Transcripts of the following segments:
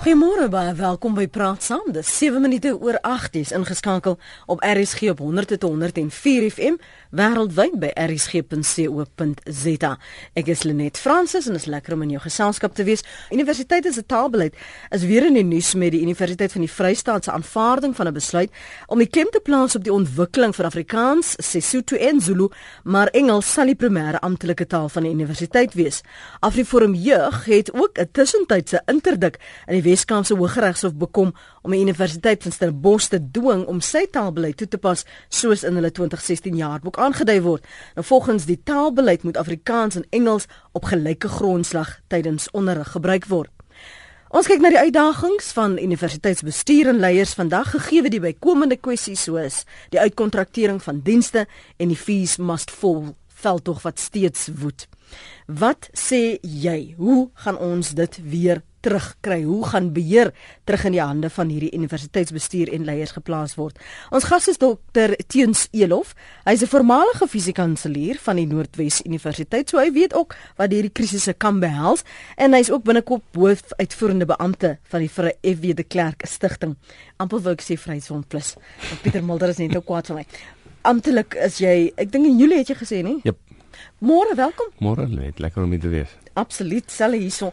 Goeiemôre baie welkom by Praat Saam. Dis 7 minute oor 8 is ingeskakel op RSG op 100.104 FM wêreldwyd by rsg.co.za. Ek is Lenet Fransis en is lekker om in jou geselskap te wees. Universiteit se taalbeleid is weer in die nuus met die Universiteit van die Vrystaat se aanvaarding van 'n besluit om die klem te plaas op die ontwikkeling van Afrikaans, Sesotho en Zulu, maar Engels sal die primêre amptelike taal van die universiteit wees. Afriforum Jeug het ook 'n tussentydse interdik in die Weskaapse Hooggeregshof bekom om die Universiteit van Stellenbosch te dwing om sy taalbeleid toe te pas soos in hulle 2016 jaarboek aangedui word. Nou volgens die taalbeleid moet Afrikaans en Engels op gelyke grondslag tydens onderrig gebruik word. Ons kyk na die uitdagings van universiteitsbestuur en leiers vandag gegee die bykomende kwessies soos die uitkontraktering van dienste en die fees must fall veldtog wat steeds woed. Wat sê jy? Hoe gaan ons dit weer terugkry? Hoe gaan beheer terug in die hande van hierdie universiteitsbestuur en leiers geplaas word? Ons gas is dokter Teuns Elof. Hy's 'n voormalige fisiekanselier van die Noordwes Universiteit, so hy weet ook wat hierdie krisisse kan behels en hy's ook binnekop hoofuitvoerende beampte van die FW de Klerk Stichting. Ampel wil ek sê Vryheidsfront Plus. Pieter Mulder is net ook kwaad vir my. Amptelik is jy, ek dink in Julie het jy gesê, nie? Jep. Môre, welkom. Môre net, lekker om hier te wees. Absoluut, sel hierso.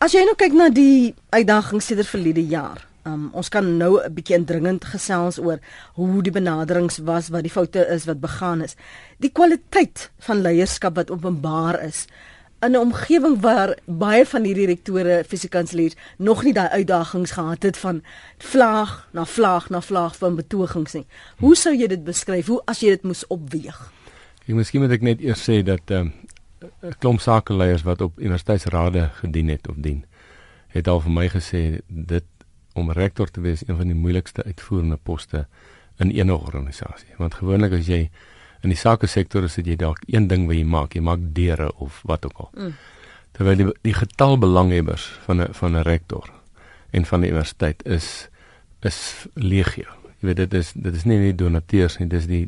As jy nou kyk na die uitdagings sedert verlede jaar, um, ons kan nou 'n bietjie indringend gesels oor hoe die benaderings was, wat die foute is wat begaan is. Die kwaliteit van leierskap wat openbaar is in 'n omgewing waar baie van hierdie rektore, fisiekanseliers nog nie daai uitdagings gehad het van vlaag na vlaag na vlaag van betogings nie. Hoe sou jy dit beskryf? Hoe as jy dit moes opweeg? Ek miskien moet ek net eers sê dat ehm um, 'n klomp sakeleiers wat op universiteitsrade gedien het of dien, het al vir my gesê dit om rektor te wees een van die moeilikste uitvoerende poste in enige organisasie. Want gewoonlik as jy in die sake sektor is, het jy dalk een ding wat jy maak, jy maak deure of wat ook al. Mm. Terwyl die, die getal belanghebbers van 'n van 'n rektor en van die universiteit is is legio jy weet dit is dit is nie net donateurs nie dis die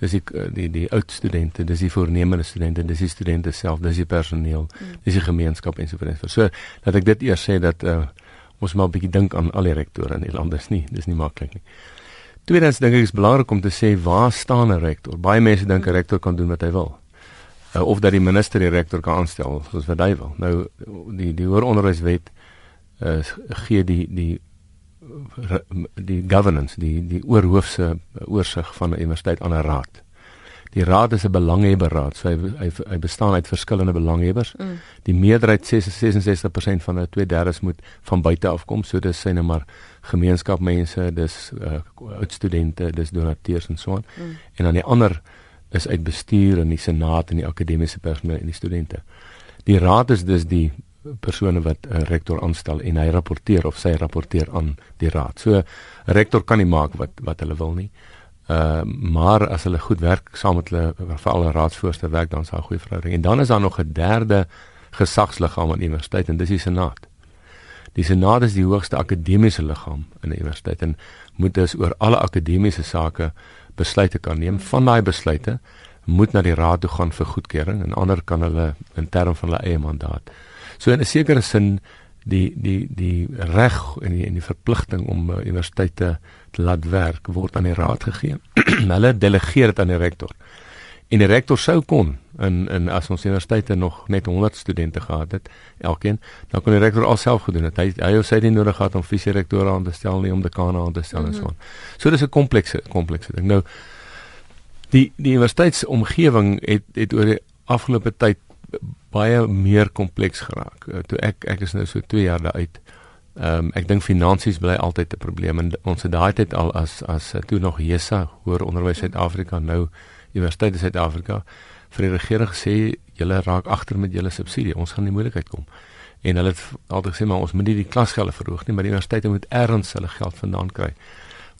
dis die die die, die oud studente dis die voornemende studente dis die studente self dis die personeel mm. dis die gemeenskap en so dat ek dit eers sê dat uh, ons maar 'n bietjie dink aan al die rektore in die land dis nie dis nie maklik nie tweedens dink ek is belangrik om te sê waar staan 'n rektor baie mense dink 'n mm. rektor kan doen wat hy wil uh, of dat die minister die rektor kan aanstel soos wat hy wil nou die die hoër onderwyswet uh, gee die die die governance die die oorhoofse oorsig van 'n universiteit aan 'n raad. Die raad is 'n belanghebberraad, so hy, hy hy bestaan uit verskillende belanghebbers. Mm. Die meerderheid 66% van hulle 2/3 moet van buite af kom, so dis syne maar gemeenskapmense, dis uh, oud studente, dis donateurs en so aan. Mm. En dan die ander is uit bestuur en die senaat en die akademiese personeel en die studente. Die raad is dus die persone wat 'n rektor aanstel en hy rapporteer of sy rapporteer aan die raad. So rektor kan nie maak wat wat hulle wil nie. Uh maar as hulle goed werk saam met hulle veral 'n raadsvoorsitter werk dan sal 'n goeie verhouding. En dan is daar nog 'n derde gesagsliggaam aan die universiteit en dis die senaat. Die senaat is die hoogste akademiese liggaam in 'n universiteit en moet dus oor alle akademiese sake besluite kan neem. Van daai besluite moet na die raad toe gaan vir goedkeuring en ander kan hulle in terme van hulle eie mandaat So in 'n sekere sin die die die reg en die en die verpligting om uh, universiteite te laat werk word aan die raad gegee. Hulle delegeer dit aan die rektor. En die rektor sou kon in in as ons universiteite nog net 100 studente gehad het, elkeen, dan kon die rektor alself gedoen het. Hy hy het sy nie nodig gehad om visierektore aan te stel nie om dekane aan te stel mm -hmm. en so aan. So dis 'n komplekse komplekse ding. Nou die die universiteitsomgewing het het oor die afgelope tyd baie meer kompleks geraak. Uh, toe ek ek is nou so 2 jaar daar uit. Ehm um, ek dink finansies bly altyd 'n probleem en ons het daai tyd al as as uh, toe nog JESA, Hoër Onderwys Suid-Afrika nou Universiteit Suid-Afrika vir die regering gesê julle raak agter met julle subsidie. Ons gaan in moeilikheid kom. En hulle het altyd gesê maar ons moet nie die klasgelde verhoog nie, maar die universiteite moet erns hulle geld vandaan kry.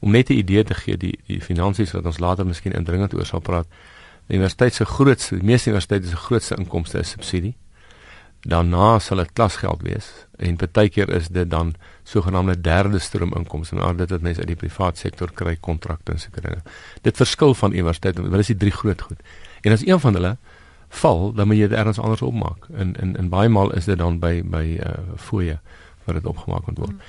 Om net 'n idee te gee die die finansies wat ons later miskien indringend oor sal praat. Die universiteit se grootste, die meeste universiteite se grootste inkomste is subsidie. Daarna sal dit klasgeld wees en baie keer is dit dan sogenaamde derde stroom inkomste, maar dit wat mense uit die privaat sektor kry kontrakte en sulke dinge. Dit verskil van universiteit, want hulle is die drie groot goed. En as een van hulle val, dan moet jy dit ergens anders opmaak. In in in baie maal is dit dan by by uh fooie waar dit opgemaak moet word. Hmm.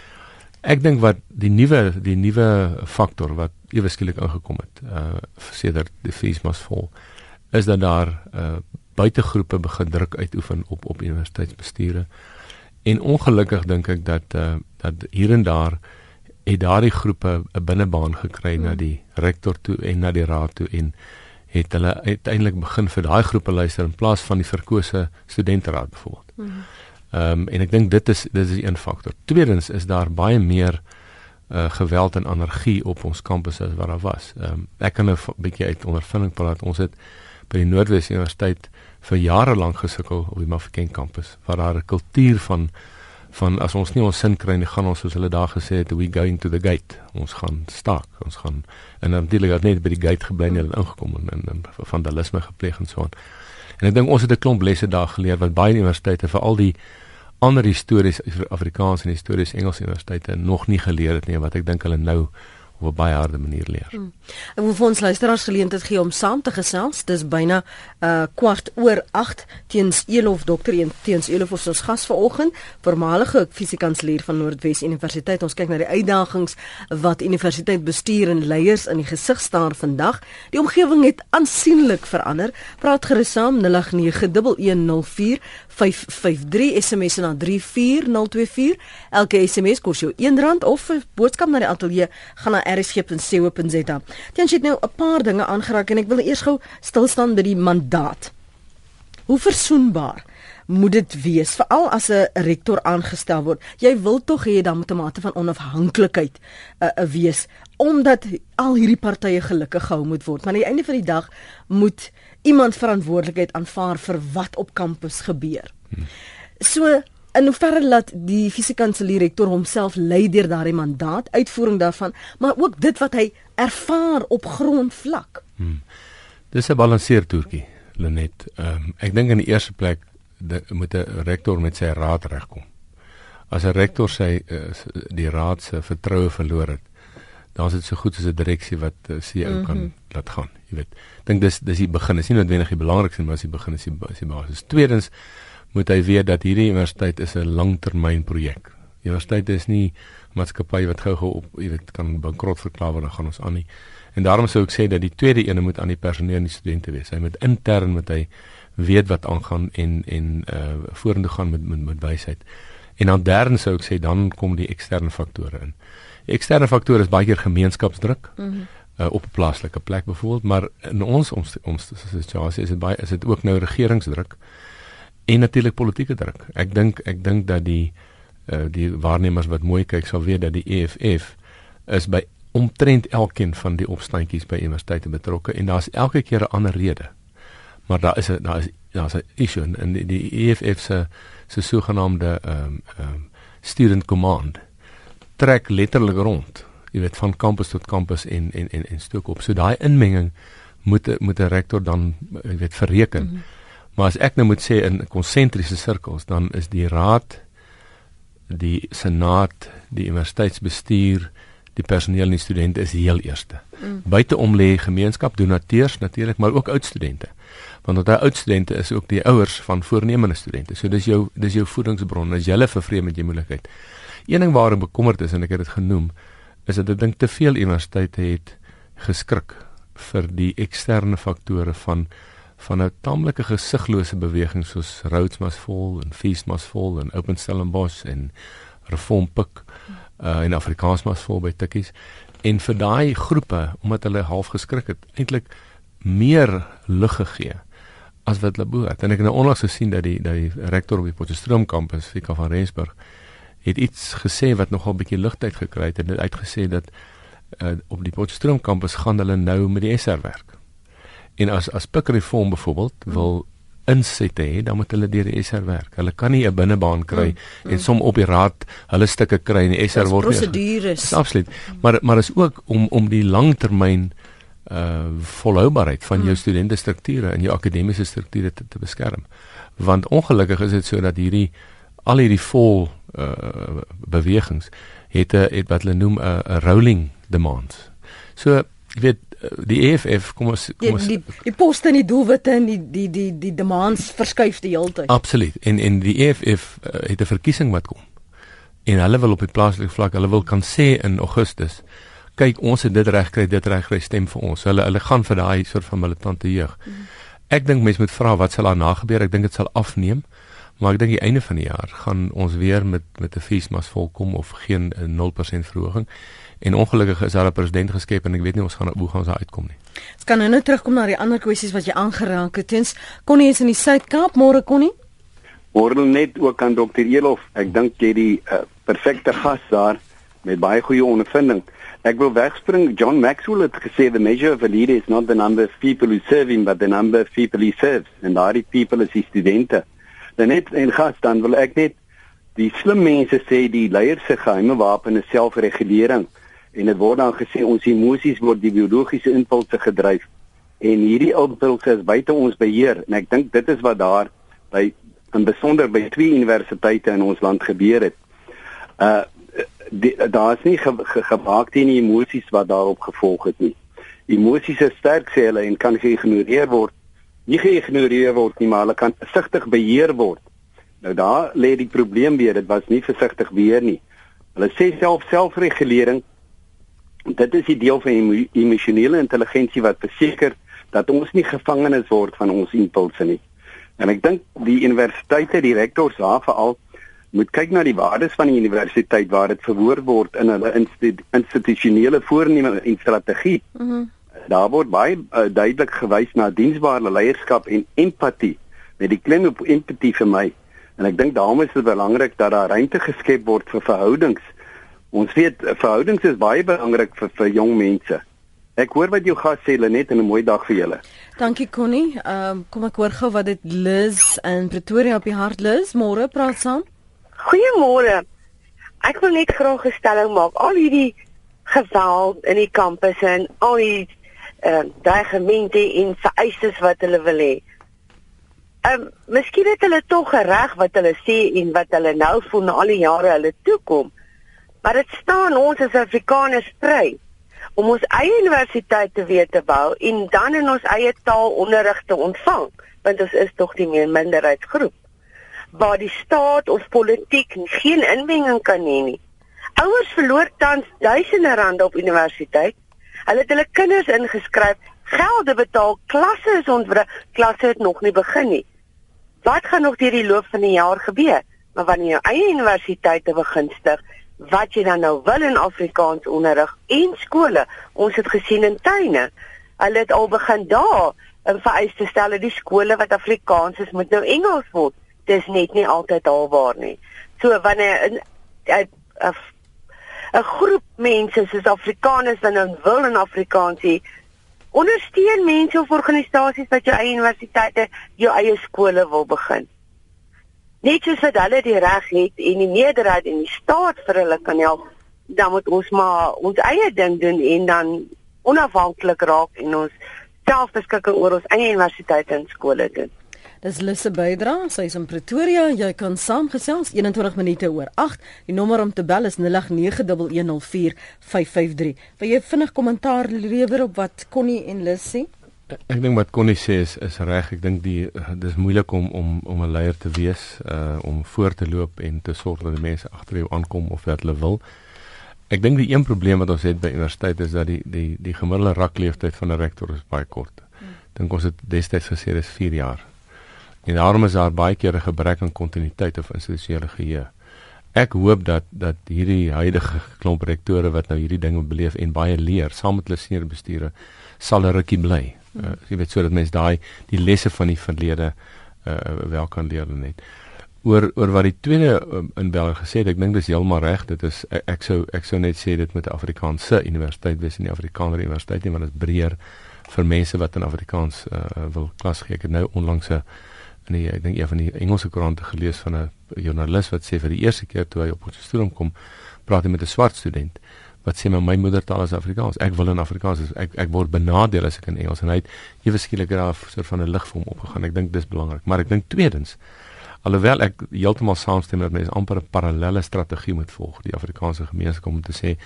Ek dink wat die nuwe die nuwe faktor wat ewe skielik ingekom het, uh sedert die fees mas vol, is dat daar uh buitegroepe begin druk uitoefen op op universiteitsbestuure. En ongelukkig dink ek dat uh dat hier en daar het daardie groepe 'n binnebaan gekry mm. na die rektor toe en na die raad toe en het hulle uiteindelik begin vir daai groepe luister in plaas van die verkose studenteraad byvoorbeeld. Ehm mm um, en ek dink dit is dit is een faktor. Tweedens is daar baie meer uh geweld en anargie op ons kampusse as wat daar was. Ehm um, ek kan 'n bietjie uit ondervinding praat. Ons het by die Noordwes Universiteit vir jare lank gesukkel op die Mafeking kampus waar daar 'n kultuur van van as ons nie ons sin kry nie, gaan ons soos hulle daar gesê het, we going to the gate. Ons gaan staak, ons gaan en natuurlik het net by die gate gebly en hulle ingekom en, en, en vandalisme gepleeg en so aan. En ek dink ons het 'n klomp lesse daar geleer wat baie universiteite vir al die ander histories Afrikaans en histories Engels universiteite nog nie geleer het nie wat ek dink hulle nou op 'n baie harde manier leer. Hmm. Ek wil vir ons luisteraars geleentheid gee om saam te gesels. Dis byna uh kwart oor 8 teens Elof dokter een teens Elof ons gas vanoggend, voormalige fisiekanselier van Noordwes Universiteit. Ons kyk na die uitdagings wat universiteit bestuur en leiers in die gesig staar vandag. Die omgewing het aansienlik verander. Praat gerus saam 0891104553 SMS na 34024. Elke SMS kos jou R1 of 'n boodskap na die ateljee gaan na rsg.co.za. Tens het nou 'n paar dinge aangeraak en ek wil eers gou stil staan by die mandaat. Hoe versoenbaar moet dit wees veral as 'n rektor aangestel word? Jy wil tog hê dan moet 'n mate van onafhanklikheid 'n uh, uh, wees omdat al hierdie partye gelukkig gehou moet word. Maar aan die einde van die dag moet iemand verantwoordelikheid aanvaar vir wat op kampus gebeur. So in hoeverre laat die fisiekanselier rektor homself lei deur daardie mandaat uitvoering daarvan maar ook dit wat hy ervaar op grondvlak. Hmm. Dis 'n balanseertoertjie Lenet. Um, ek dink in die eerste plek de, moet 'n rektor met sy raad regkom. As 'n rektor sy uh, die raad se vertroue verloor het, dan is dit so goed as 'n direksie wat uh, CEO mm -hmm. kan laat gaan, jy weet. Dink dis dis die begin. Dis nie noodwendig die belangrikste, maar dis die begin is die, die basis. Tweedens moet hy weet dat hierdie universiteit is 'n langtermynprojek. Universiteit is nie maatskappy wat gou-gou op, jy weet, kan bankrot verklaar word dan gaan ons aan nie. En daarom sou ek sê dat die tweede ene moet aan die personeel en die studente wees. Hy moet intern met hy weet wat aangaan en en uh vorentoe gaan met met, met wysheid. En dan derde sou ek sê dan kom die eksterne faktore in. Eksterne faktore is baie keer gemeenskapsdruk. Mm -hmm. uh, op 'n plaaslike plek byvoorbeeld, maar in ons ons ons situasie is dit baie is dit ook nou regeringsdruk en natuurlik politieke druk. Ek dink ek dink dat die uh, die waarnemers wat mooi kyk sal weet dat die EFF is by omtrent elkeen van die opstandjies by universiteite betrokke en daar's elke keer 'n ander rede. Maar daar is 'n daar is daar's 'n issue in die, die EFF se se sogenaamde ehm um, ehm um, student command trek letterlik rond. Jy weet van kampus tot kampus en en en en stook op. So daai inmenging moet moet 'n rektor dan jy weet verreken. Mm -hmm. Maar as ek nou moet sê in konsentriese sirkels, dan is die raad, die senaat, die universiteitsbestuur, die personeel en die studente is die heel eerste. Mm. Buiteom lê gemeenskap, donateurs natuurlik, maar ook oud studente. Want daai oud studente is ook die ouers van voornemende studente. So dis jou dis jou voedingsbron. As jy hulle vervreem met jy moeilikheid. Een ding waarom bekommerd is en ek het dit genoem, is dat ek dink te veel universiteite het geskrik vir die eksterne faktore van van 'n taamlike gesiglose beweging soos Rhodes Must Fall en Feast Must Fall en Open Stellenbosch en Reform Pik uh, en Afrikaans Must Fall by Tikkies en vir daai groepe omdat hulle half geskrik het eintlik meer lig gegee as wat hulle behoort en ek het nou onlangs gesien dat die dat die rektor op die Potchefstroom kampus Fika van Rensburg het iets gesê wat nogal 'n bietjie ligtheid gekry het en dit uitgesê dat uh, op die Potchefstroom kampus gaan hulle nou met die SR werk En as as Pik Reform byvoorbeeld wil insette hê, dan moet hulle deur die SR werk. Hulle kan nie 'n binnebaan kry mm, mm. en som op die raad hulle stukke kry en die SR word nie. Prosedures. Absoluut. Maar maar is ook om om die langtermyn uh volhoubaarheid van jou mm. studente strukture en jou akademiese strukture te, te beskerm. Want ongelukkig is dit so dat hierdie al hierdie vol uh bewegings het 'n het wat hulle noem 'n rolling demand. So jy weet die EFF kom ons kom ons die die, die poste en die doelwitte en die die die die demands verskuif die hele tyd. Absoluut. En en die EFF uh, het 'n verkiesing wat kom. en hulle wil op die plaaslike vlak, hulle wil kan sê in Augustus, kyk ons het dit reg kry, dit reg kry stem vir ons. Hulle hulle gaan vir daai soort van militante jeug. Ek dink mense moet vra wat sal daarna gebeur? Ek dink dit sal afneem. Maar ek dink die einde van die jaar gaan ons weer met met 'n feesmas volkom of geen 0% verhoging. En ongelukkig is daar 'n president geskep en ek weet nie ons gaan hoe gaan ons daar uitkom nie. Ons kan nou net terugkom na die ander kwessies wat jy aangeraak het. Tens Connie is in die Suid-Kaap môre Connie. Môre net ook aan dokter Elof. Ek dink jy die uh, perfekte gas daar met baie goeie ondervinding. Ek wil wegspring. John Maxwell het gesê the measure of a leader is not the number of people who serve him but the number of people he serves. En daardie people is die studente. Dan net en gas dan wil ek net die slim mense sê die leiers se geheime wapen is selfregulering en dit word dan gesê ons emosies word die biologiese impulse gedryf en hierdie impulse is buite ons beheer en ek dink dit is wat daar by in besonder by twee universiteite in ons land gebeur het. Uh daar is nie ge, ge, gemaak teen die emosies wat daarop gevolg het nie. Emosies is sterk sê hulle en kan geïgnoreer word. Nie geïgnoreer word nie, maar hulle kan versigtig beheer word. Nou daar lê die probleem weer, dit was nie versigtig beheer nie. Hulle sê self selfregulering dit is die deel van emosionele intelligensie wat verseker dat ons nie gevangenes word van ons impulse nie. En ek dink die universiteite, die rektors daar veral moet kyk na die waardes van die universiteit waar dit verwoord word in hulle institusionele voorneme en strategie. Mm -hmm. Daar word baie uh, duidelik gewys na diensbare leierskap en empatie. Met die klem op empatie vir my. En ek dink daarom is dit belangrik dat daar ruimte geskep word vir verhoudings Ons weet verhoudings is baie belangrik vir vir jong mense. Ek hoor wat jou gas sê Lenet en 'n mooi dag vir julle. Dankie Connie. Ehm um, kom ek hoor gou wat dit Liz in Pretoria op die hart Liz. Môre praat saam. Goeiemôre. Ek wil net graag 'n stelling maak. Al hierdie geweld in die kampus en al die ehm uh, dreigemente en vereistes wat hulle wil hê. Ehm um, miskien het hulle tog reg wat hulle sê en wat hulle nou voel na al die jare hulle toekom. Maar dit staan ons as Afrikaners vry om ons eie universiteit te weet te bou en dan in ons eie taal onderrig te ontvang, want ons is tog die minderheidsgroep waar die staat of politiek geen inmenging kan hê nie. Ouers verloor tans duisende rande op universiteit. Hulle het hulle kinders ingeskryf, gelde betaal, klasse is ontwrig, klasse het nog nie begin nie. Wat gaan nog deur die loop van die jaar gebeur? Maar wanneer jou eie universiteite begin stig, wat jy dan nou wil in Afrikaans onderrig en skole. Ons het gesien in tuine. Hulle het al begin daar 'n vereiste stel dat die skole wat Afrikaans is moet nou Engels word. Dis net nie altyd alwaar nie. So wanneer 'n 'n 'n groep mense soos Afrikaners dan nou wil in Afrikaans hê, ondersteun mense of organisasies wat jou eie universiteite, jou eie skole wil begin net soos wat hulle die reg het en die meerderheid en die staat vir hulle kan help, dan moet ons maar ons eie ding doen en dan onafhanklik raak en ons selfbeskikking oor ons eie universiteite en skole doen. Dis Lisse bydra, sy is in Pretoria. Jy kan saamgesels 21 minute oor 8. Die nommer om te bel is 0891104553. Wil jy vinnig kommentaar lewer op wat Connie en Lis sê? Ek dink wat Connie sê is is reg. Ek dink die dis moeilik om om om 'n leier te wees, uh om voor te loop en te sorg dat die mense agter jou aankom of wat hulle wil. Ek dink die een probleem wat ons het by universiteite is dat die die die gemiddelde rakleeftyd van 'n rektor is baie kort. Hmm. Dink ons het destyds gesê dis 4 jaar. En daarom is daar baie keer 'n gebrek aan kontinuïteit of institusionele geheue. Ek hoop dat dat hierdie huidige klomp rektore wat nou hierdie dinge beleef en baie leer saam met hulle senior bestuurders sal 'n rukkie bly. Uh, jy weet sodat mense daai die lesse van die verlede uh, wel kan leer net oor oor wat die tweede um, in België gesê het ek dink dis heeltemal reg dit is ek, ek sou ek sou net sê dit met 'n Afrikaanse universiteit wees in die Afrikaner universiteit nie want dit is breër vir mense wat in Afrikaans uh, wil klas gee. Ek het nou onlangs 'n nee ek dink een van die Engelse koerante gelees van 'n joernalis wat sê vir die eerste keer toe hy op ons studie kom praat hy met 'n swart student wat sê my my moedertaal is Afrikaans. Ek wil in Afrikaans ek ek word benadeel as ek in Engels en hy het ewe skielik daar so van 'n lig vir hom opgegaan. Ek dink dis belangrik, maar ek dink tweedens alhoewel ek heeltemal saamstem dat mense amper 'n parallelle strategie moet volg die Afrikaanse gemeenskap om te sê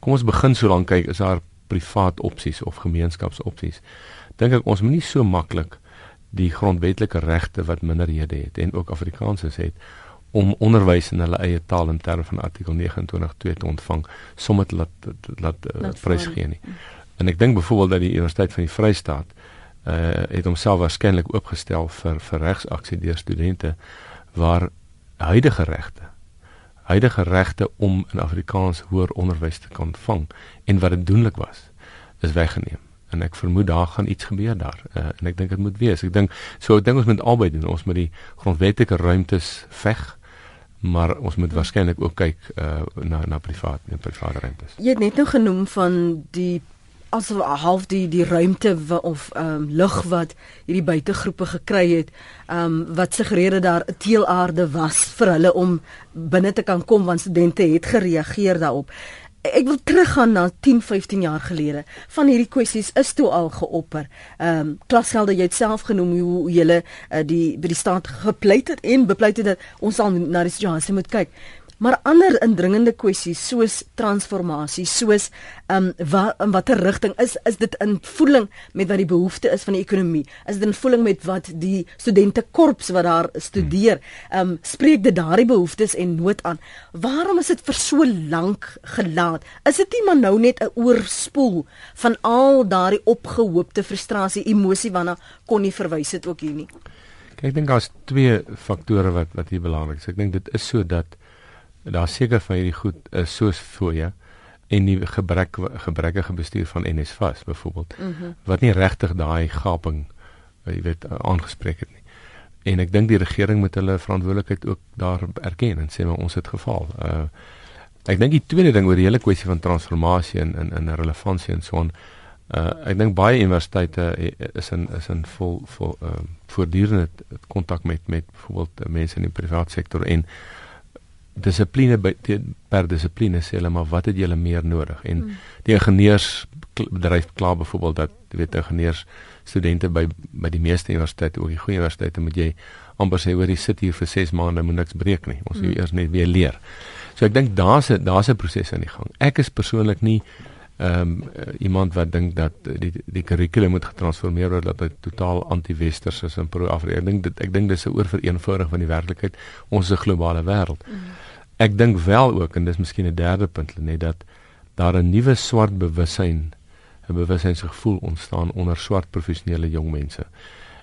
kom ons begin so lank kyk is daar privaat opsies of gemeenskapsopsies. Dink ek ons moenie so maklik die grondwetlike regte wat minderhede het en ook Afrikaners het om onderwys in hulle eie taal in terme van artikel 29.2 te ontvang sommer laat laat uh, prys gee nie. En ek dink byvoorbeeld dat die Universiteit van die Vrystaat uh het homself waarskynlik oopgestel vir vir regsaksie deur studente waar huidige regte huidige regte om in Afrikaans hoër onderwys te kan ontvang en wat dit doenlik was is weggeneem en ek vermoed daar gaan iets gebeur daar. Uh, en ek dink dit moet wees. Ek dink so ek dink ons moet albei doen. Ons moet die grondwetlike ruimtes veg maar ons moet waarskynlik ook kyk uh, na na privaat en private ruimtes. Jy het net nou genoem van die as half die die ruimte of ehm um, lug wat hierdie buitegroepe gekry het, ehm um, wat suggereer daar 'n teelaarde was vir hulle om binne te kan kom want studente het gereageer daarop ek wil teruggaan na 10, 15 jaar gelede. Van hierdie kwessies is toe al geopper. Ehm um, klasgelde jy het self genoem hoe julle uh, die by die staat gepleit het en bepleit het dat ons al na die situasie moet kyk maar ander indringende kwessies soos transformasie, soos ehm um, wat in watter rigting is is dit in voeling met wat die behoefte is van die ekonomie? Is dit in voeling met wat die studente korps wat daar studeer, ehm um, spreek dit daardie behoeftes en nood aan? Waarom is dit vir so lank gelaat? Is dit nie maar nou net 'n oorspoel van al daardie opgehoopte frustrasie, emosie waarna kon nie verwys het ook hier nie? Kyk, ek dink daar's twee faktore wat wat hier belangrik is. Ek dink dit is so dat daar seker van hierdie goed is soos fooie en die gebrek gebrekkige bestuur van NSFAS byvoorbeeld mm -hmm. wat nie regtig daai gaping jy weet aangespreek het nie. En ek dink die regering moet hulle verantwoordelikheid ook daar erken en sê maar ons het gefaal. Uh ek dink die tweede ding oor die hele kwessie van transformasie en in in relevantie en so on uh ek dink baie universiteite is in is in vol vol uh voortdurende kontak met met byvoorbeeld mense in die private sektor en dissipline by per dissipline sê hulle maar wat het julle meer nodig en mm. die ingenieursbedryf kla byvoorbeeld dat jy weet ingenieurs studente by by die meeste universiteite ook die goeie universiteite moet jy amper sê oor die sit hier vir 6 maande moet niks breek nie ons moet mm. eers net weer leer so ek dink daar's 'n daar's 'n proses aan die gang ek is persoonlik nie ehm um, iemand wat dink dat die die kurrikulum moet getransformeer word dat dit totaal anti-westers is en pro-Afrika. Ek dink dit ek dink dis 'n oorvereenvoudiging van die werklikheid. Ons is 'n globale wêreld. Mm. Ek dink wel ook en dis miskien 'n derde punt net dat daar 'n nuwe swart bewussyn 'n bewussynsgevoel ontstaan onder swart professionele jong mense.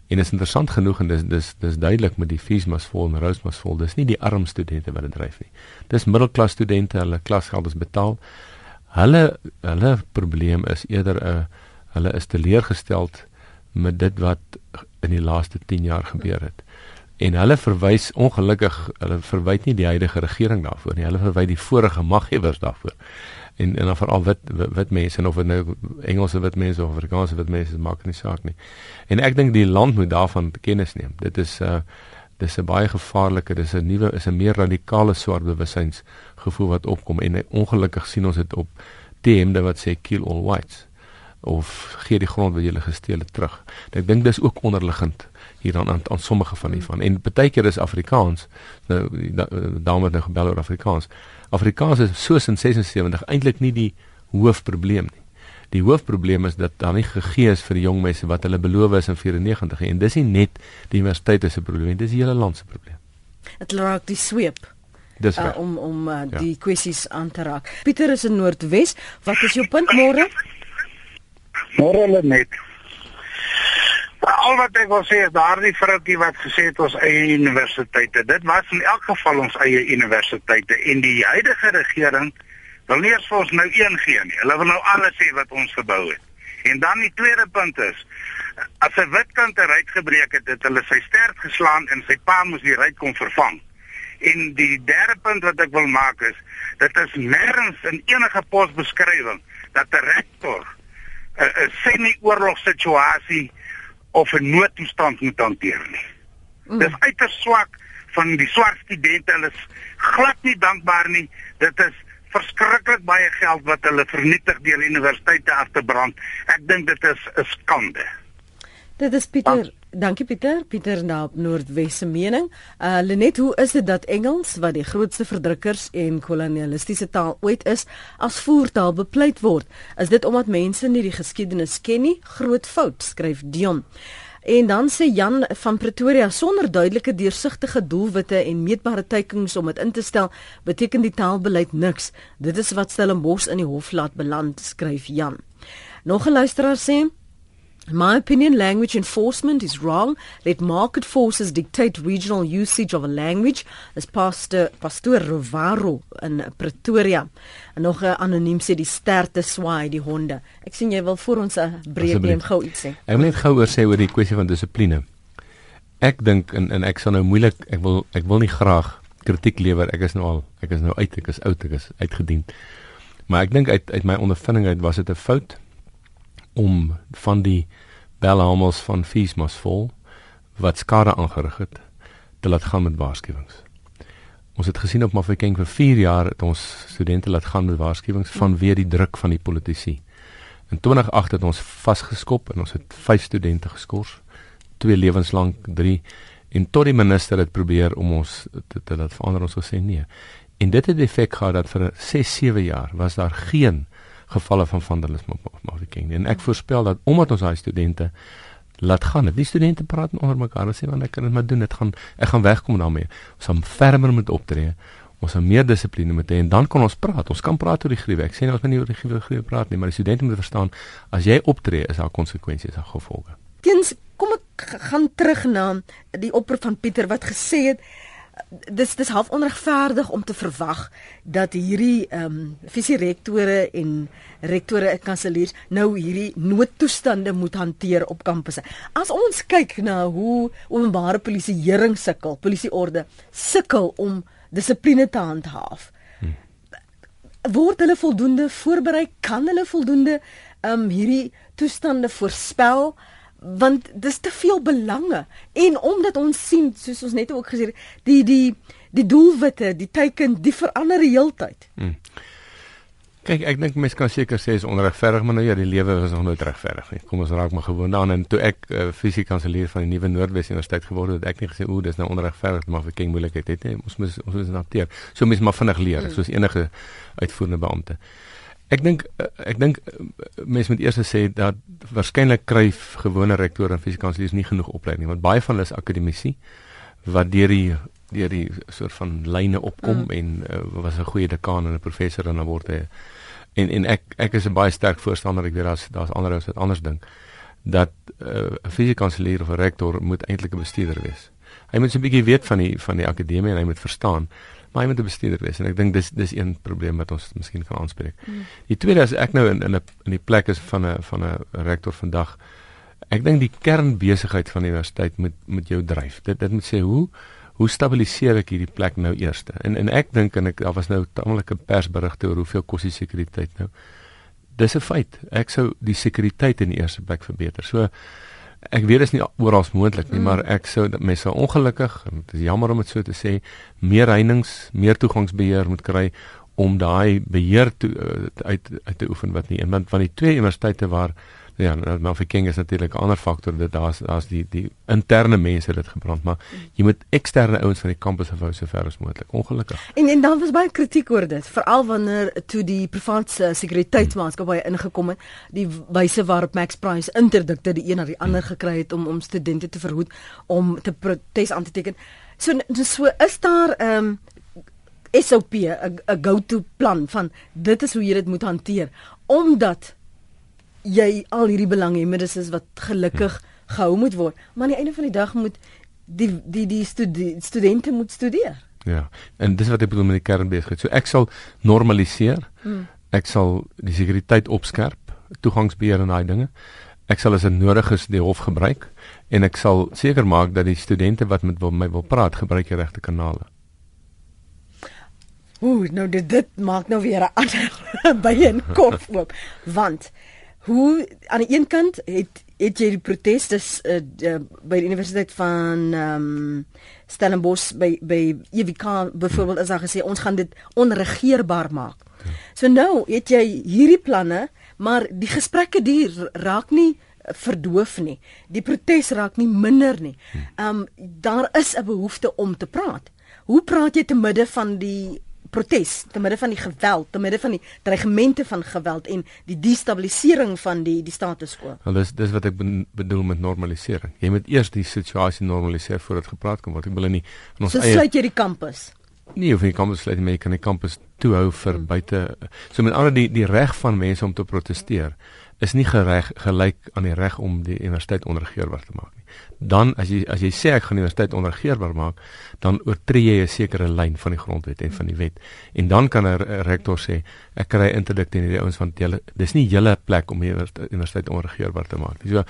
En is interessant genoeg en dis dis dis duidelik met die fees mas vol en rous mas vol. Dis nie die arm studente wat dit dryf nie. Dis middelklas studente, hulle klasgeld is betaal. Hulle hulle probleem is eerder 'n hulle is teleurgesteld met dit wat in die laaste 10 jaar gebeur het. En hulle verwys ongelukkig hulle verwyd nie die huidige regering daarvoor nie. Hulle verwyd die vorige maggewers daarvoor. En en dan veral wit wit mense of nou Engelse wit mense of Afrikaanse wit mense maak nie saak nie. En ek dink die land moet daarvan kennis neem. Dit is 'n uh, dis 'n baie gevaarlike, dis 'n nuwe is 'n meer radikale swart bewussyns gevoel wat opkom en ongelukkig sien ons dit op TMde wat sê kill all whites of gee die grond wat jy gele gesteel het terug. En ek dink dis ook onderliggend hier aan aan, aan sommige van die van en baie keer is Afrikaans nou daarom het nou gebel oor Afrikaans. Afrikaans is soos in 76 eintlik nie die hoofprobleem nie. Die hoofprobleem is dat daar nie gegee is vir die jong mense wat hulle beloof is in 94 en dis nie net die universiteit se probleem, dis die hele land se probleem. Dit raak die sweep Dis uh, om om uh, ja. die kwessies aan te raak. Pieter is in Noordwes. Wat is jou punt môre? Môre net. Al wat ek wil sê is daardie vroukie wat gesê het ons eie universiteite. Dit was in elk geval ons eie universiteite en die huidige regering wil nie eens vir ons nou een gee nie. Hulle wil nou alles hê wat ons gebou het. En dan die tweede punt is as 'n wit kind 'n ruit gebreek het, het hulle sy stert geslaan en sy pa moes die ruit kom vervang. En die derde punt wat ek wil maak is dit is nêrens in enige posbeskrywing dat 'n rektor 'n semi-oorlogssituasie of 'n noodtoestand moet hanteer nie. Mm. Dis uiters swak van die swart studente. Hulle is glad nie dankbaar nie. Dit is verskriklik baie geld wat hulle vernietig deur universiteite af te brand. Ek dink dit is 'n skande. Dit is Pieter. Dank. Dankie Pieter. Pieter na Noordwes se mening. Uh Lenet, hoe is dit dat Engels wat die grootste verdrukkers en kolonialistiese taal ooit is, as voertaal bepleit word? Is dit omdat mense nie die geskiedenis ken nie? Groot fout, skryf Dion. En dan sê Jan van Pretoria sonder duidelike deursigtige doelwitte en meetbare teikens om dit in te stel, beteken die taalbeleid niks. Dit is wat Stellenbosch in die hof laat beland, skryf Jan. Nog 'n luisteraar sê In my opinion, language enforcement is wrong. Let market forces dictate regional usage of a language. As Pastor Pastor Rovaro in Pretoria. En nog 'n anoniem sê die sterte swaai die honde. Ek sien jy wil vir ons 'n breek neem gou iets sê. Ek wil net gou oor sê oor die kwessie van dissipline. Ek dink en en ek sal nou moeilik ek wil ek wil nie graag kritiek lewer. Ek is nou al ek is nou uit, ek is oud, ek is uitgedien. Maar ek dink uit uit my ondervinding uit was dit 'n fout om van die belhamels van Fiesmas vol wat skade aangerig het te laat gaan met waarskuwings. Ons het gesien op Mafeking vir 4 jaar het ons studente laat gaan met waarskuwings vanweë die druk van die politici. In 2008 het ons vasgeskop en ons het 5 studente geskort, 2 lewenslank, 3 en tot die minister het probeer om ons te, te laat verander ons gesê nee. En dit het effek gehad dat vir 6, 7 jaar was daar geen gevalle van vandalisme op Mafeking. En ek voorspel dat omdat ons daai studente laat gaan, die studente praat onder mekaar en sê want ek kan dit maar doen, dit gaan ek gaan wegkom daarmee. Ons gaan fermer moet optree. Ons moet meer dissipline moet hê en dan kan ons praat. Ons kan praat oor die gruwe. Ek sê nie ons moet nie oor die gruwe praat nie, maar die studente moet verstaan as jy optree, is daar konsekwensies en gevolge. Teens kom ek gaan terug na die oproep van Pieter wat gesê het dis dis half onregverdig om te verwag dat hierdie ehm um, visierektore en rektore en kanseliers nou hierdie noodtoestande moet hanteer op kampusse. As ons kyk na hoe openbare polisieering sukkel, polisieorde sukkel om dissipline te handhaaf. Hmm. Word hulle voldoende voorberei? Kan hulle voldoende ehm um, hierdie toestande voorspel? Want dis te veel belange en omdat ons sien soos ons net ook gesê die die die doelwitte die teiken die verander die heeltyd. Hmm. Kyk, ek dink mense kan seker sê is onregverdig, maar nou ja, die lewe is nog nooit regverdig nie. Kom ons raak maar gewoon daaraan en toe ek uh, fisiekanselier van die nuwe Noordwes Universiteit geword het, ek nie gesê o, dis nou onregverdig, maar vir ken moeilikheid het nie. Ons moet ons moet adapteer. So mense maar vinnig leer, hmm. soos enige uitvoerende beampte. Ek dink ek dink mense moet eers sê dat waarskynlik kry gewone rektore en fisiekanseliers nie genoeg opleiding want baie van hulle is akademici wat deur die deur die soort van lyne opkom mm. en uh, was 'n goeie dekaan en 'n professor en dan word hy en en ek ek is 'n baie sterk voorstander ek weet daar's daar's ander ouens wat anders dink dat uh, 'n fisiekanselier of 'n rektor moet eintlik 'n bestuurder wees. Hy moet 'n bietjie weet van die van die akademie en hy moet verstaan maar jy moet 'n bestuurder wees en ek dink dis dis een probleem wat ons miskien kan aanspreek. Mm. Die tweede is ek nou in in 'n in die plek is van 'n van 'n rektor vandag. Ek dink die kernbesigheid van die universiteit moet moet jou dryf. Dit dit moet sê hoe hoe stabiliseer ek hierdie plek nou eers? En en ek dink en ek daar was nou tamelike persberigte oor hoeveel kos die sekuriteit nou. Dis 'n feit. Ek sou die sekuriteit in die eerste plek verbeter. So Ek weet dit is nie oral moontlik nie, mm. maar ek sou mense sou ongelukkig, dit is jammer om dit so te sê, meer heininge, meer toegangsbeheer moet kry om daai beheer te, uh, uit uit te oefen wat nie. Want van die twee universiteite waar Ja, maar vir King is natuurlik 'n ander faktor dat daar's daar's die die interne mense dit gebrand, maar jy moet eksterne ouens van die kampus afhou so ver as moontlik. Ongelukkig. En en dan was baie kritiek oor dit, veral wanneer toe die private sekuriteitsmaatskappye hmm. ingekom het, die wyse waarop Max Price interdikte die een na die ander hmm. gekry het om om studente te verhoed om te protes aan te teken. So so is daar ehm um, SOP 'n go-to plan van dit is hoe jy dit moet hanteer omdat jy al hierdie belanghebbendes is wat gelukkig hm. gehou moet word, maar aan die einde van die dag moet die die die studi studente moet studeer. Ja. En dis wat ek bedoel met die kernbesigheid. So ek sal normaliseer. Hmm. Ek sal die sekuriteit opskerp, toegangsbeheer en daai dinge. Ek sal as dit nodig is die hof gebruik en ek sal seker maak dat die studente wat met my wil praat, gebruik die regte kanale. Ooh, nou dit, dit maak nou weer 'n ander by 'n kop oop, want hoe aan die een kant het het jy die proteste uh, uh, by die universiteit van ehm um, Stellenbosch by by EWK byvoorbeeld as hy gesê ons gaan dit onregeerbaar maak. So nou het jy hierdie planne, maar die gesprekke duur raak nie verdoof nie. Die protes raak nie minder nie. Ehm um, daar is 'n behoefte om te praat. Hoe praat jy te midde van die protes, te midde van die geweld, te midde van die dreigemente van geweld en die destabilisering van die die status quo. Wel dis dis wat ek bedoel met normalisering. Jy moet eers die situasie normaliseer voordat gepraat kan word. Ek wil nie in ons so eie So sluit jy die kampus. Nee, of jy kampus sluit, jy kan die kampus toehou vir hmm. buite. So met ander die die reg van mense om te proteseer is nie gereg gelyk aan die reg om die universiteit onregeerbaar te maak nie. Dan as jy as jy sê ek gaan die universiteit onregeerbaar maak, dan oortree jy 'n sekere lyn van die grondwet en van die wet. En dan kan 'n rektor sê ek kry interdikt in hierdie ouens van julle dis nie julle plek om die universiteit onregeerbaar te maak nie. So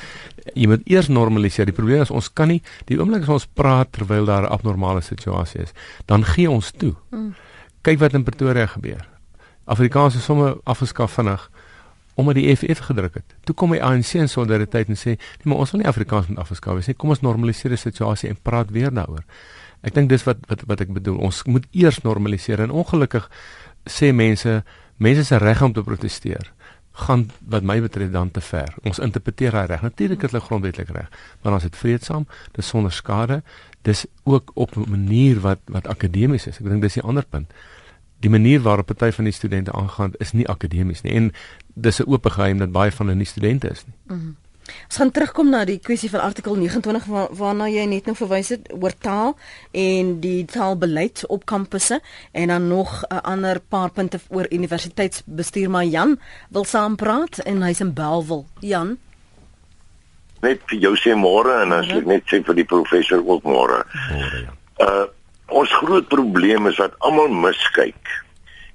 jy moet eers normaliseer. Die probleem is ons kan nie die oomblik as ons praat terwyl daar 'n abnormale situasie is, dan gee ons toe. Mm. Kyk wat in Pretoria gebeur. Afrikaans is sommer afgeskaf vinnig omdat die FF gedruk het. Toe kom die ANC in solidariteit en sê, "Nee, maar ons wil nie Afrikaans moet afgeskaaf wees nie. Kom ons normaliseer die situasie en praat weer daaroor." Ek dink dis wat wat wat ek bedoel. Ons moet eers normaliseer en ongelukkig sê mense, mense se reg om te proteseer gaan wat my betref dan te ver. Ons interpreteer daai reg. Natuurlik is hulle grondwetlik reg, maar ons het vreedsaam, dis sonder skade, dis ook op 'n manier wat wat akademies is. Ek dink dis die ander punt die manier waarop party van die studente aangaan is nie akademies nie en dis 'n oop geheim dat baie van hulle nie studente is nie. Mm -hmm. Ons gaan terugkom na die kwessie van artikel 29 waar, waarna jy net nou verwys het oor taal en die taalbeleid op kampusse en dan nog 'n ander paar punte oor universiteitsbestuur maar Jan wil saampraat en hy's in Belwel. Jan Net vir jou sê môre en as ek net sê vir die professor ook môre. Môre ja. Uh ons groot probleem is dat almal miskyk.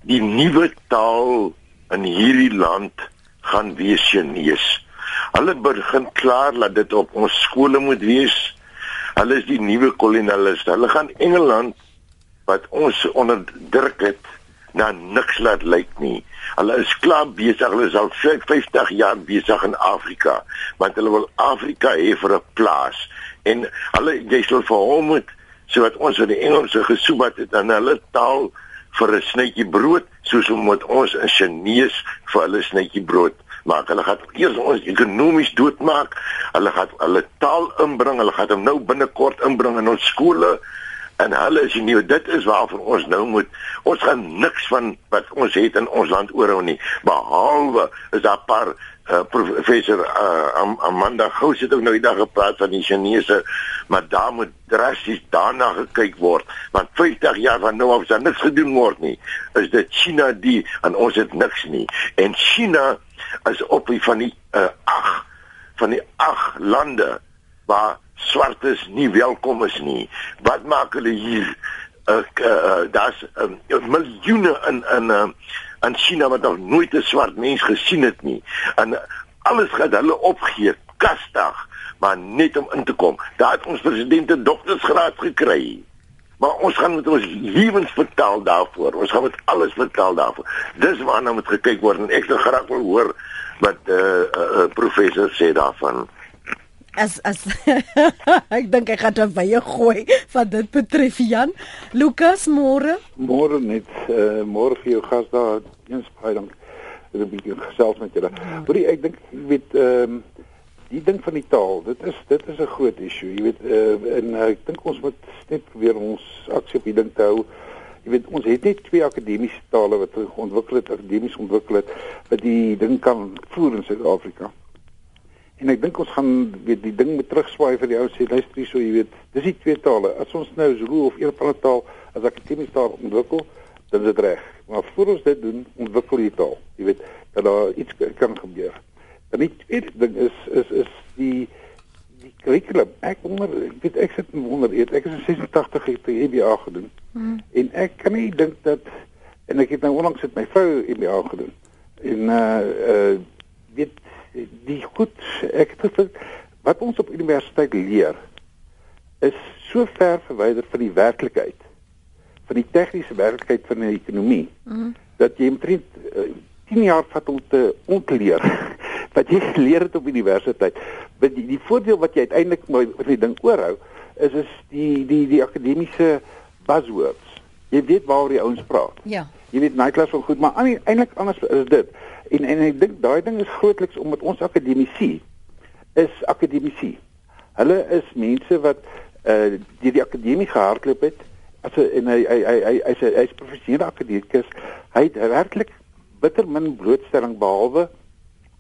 Die nuwe taal in hierdie land gaan wees Chinese. Hulle begin klaar dat dit op ons skole moet wees. Hulle is die nuwe kolonialiste. Hulle gaan Engeland wat ons onderdruk het na niks laat lyk nie. Hulle is klaar besig. Hulle is al 50 jaar besig in Afrika, want hulle wil Afrika hê vir 'n plaas. En hulle jy sal vir hom moet sodat ons in die Engelse gesoebat het aan hulle taal vir 'n snytjie brood soos om ons in Chinese vir hulle snytjie brood maak. Hulle gaan eers ons ekonomies doodmaak. Hulle gaan hulle taal inbring. Hulle gaan hom nou binnekort inbring in ons skole. En hulle is nie dit is waarvan ons nou moet ons gaan niks van wat ons het in ons land oorhou nie behalwe is daar paar uh, professor uh, Amanda Gous het ook nou die dag gepraat van die Chinese maar daar moet drasties daarna gekyk word want 50 jaar van nou af is daar niks gedoen word nie. Is dit China die en ons het niks nie. En China is op die van die uh, ag van die ag lande waar swartes nie welkom is nie. Wat maak hulle hier? Uh, uh, daar's uh, miljoene in in uh, in China wat nog nooit 'n swart mens gesien het nie. En alles gaan hulle opgee, kastig, maar net om in te kom. Daar het ons president 'n doktorsgraad gekry. Maar ons gaan met ons lewens betaal daarvoor. Ons gaan met alles betaal daarvoor. Dis waarna moet gekyk word en ek sou graag wil hoor wat uh, uh, uh, professor sê daarvan as as ek dink ek gaan dan baie gooi van dit betref Jan Lukas môre môre net uh, môre vir jou gas daar eens baie dank vir 'n bietjie gesels met julle. Maar ek dink jy weet ehm um, die ding van die taal, dit is dit is 'n groot issue. Jy weet uh, en uh, ek dink ons moet net probeer ons aksie op die ding te hou. Jy weet ons het net twee akademiese tale wat ontwikkel het, akademies ontwikkel het wat die ding kan voer in Suid-Afrika. En ek dink ons gaan weet die ding moet terugswaai vir die ou sê luister hier so jy weet dis die twee tale. As ons nou Zulu of een van die taal as akademiese taal ontwikkel, dan is dit reg. Maar voor ons dit doen, ontwikkel jy taal. Jy weet dat daar iets kan gebeur. Dan die tweede ding is is is die die kurrikulum. Ek wonder ek weet ek sit wonder ek is in 86 het die EBA gedoen. Hmm. En ek kan nie dink dat en ek het nou onlangs met my vrou EBA gedoen. En uh uh weet die goed ek het wat ons op universiteit leer is so ver verwyder van die werklikheid van die tegniese werklikheid van die ekonomie mm -hmm. dat jy omtrent uh, eh, 10 jaar vat om te ontleer wat jy geleer het op universiteit. Wat die, die voordeel wat jy uiteindelik met die ding oorhou is is die die die akademiese buzzwords. Jy weet waaroor die ouens praat. Ja. Jy weet nightclubs van goed, maar eintlik anders is dit. En en ek dink daai ding is grootliks omdat ons akademici is akademici. Hulle is mense wat uh deur die akademie gehardloop het as 'n en hy hy hy hy hy's hy's professionele akademikus. Hy het werklik bitter min blootstelling behalwe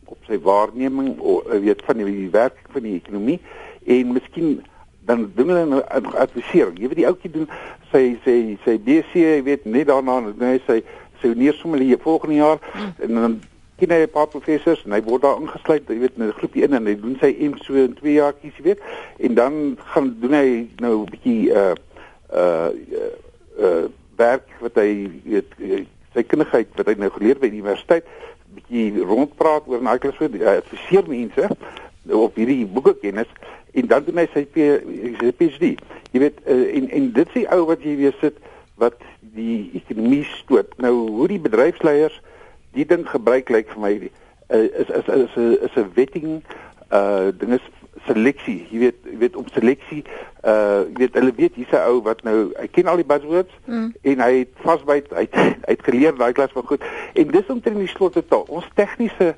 op sy waarneming of weet van die, die werk van die ekonomie en miskien dan doen hulle 'n advisering. Jy weet die ouetjie doen sy sy sy BC, jy weet net daarna nou sy sy neersommelier volgende jaar en dan ken hy 'n paar professors en hy word daar ingesluit, jy weet, in 'n groepie in en hy doen sy M so in 2 jaar kies, jy weet. En dan gaan doen hy nou 'n bietjie uh uh uh werk wat hy weet sy kundigheid wat hy nou geleer by die universiteit bietjie rondpraat oor daai klas so adviseer mense op hierdie boeke kennis en dan doen hy sy sy PhD. Jy weet uh, en en dit sê ou wat jy weer sit wat die ekonomie stoot. Nou hoe die bedryfsleiers die ding gebruik lyk vir my uh, is is is 'n is 'n wetting uh ding is seleksie. Jy weet jy weet om seleksie uh jy weet hulle weet hier's 'n ou wat nou hy ken al die buzzwords mm. en hy het vasbyt hy het, hy het geleer daai klas van goed. En dis omtrent die slotetaal. Ons tegniese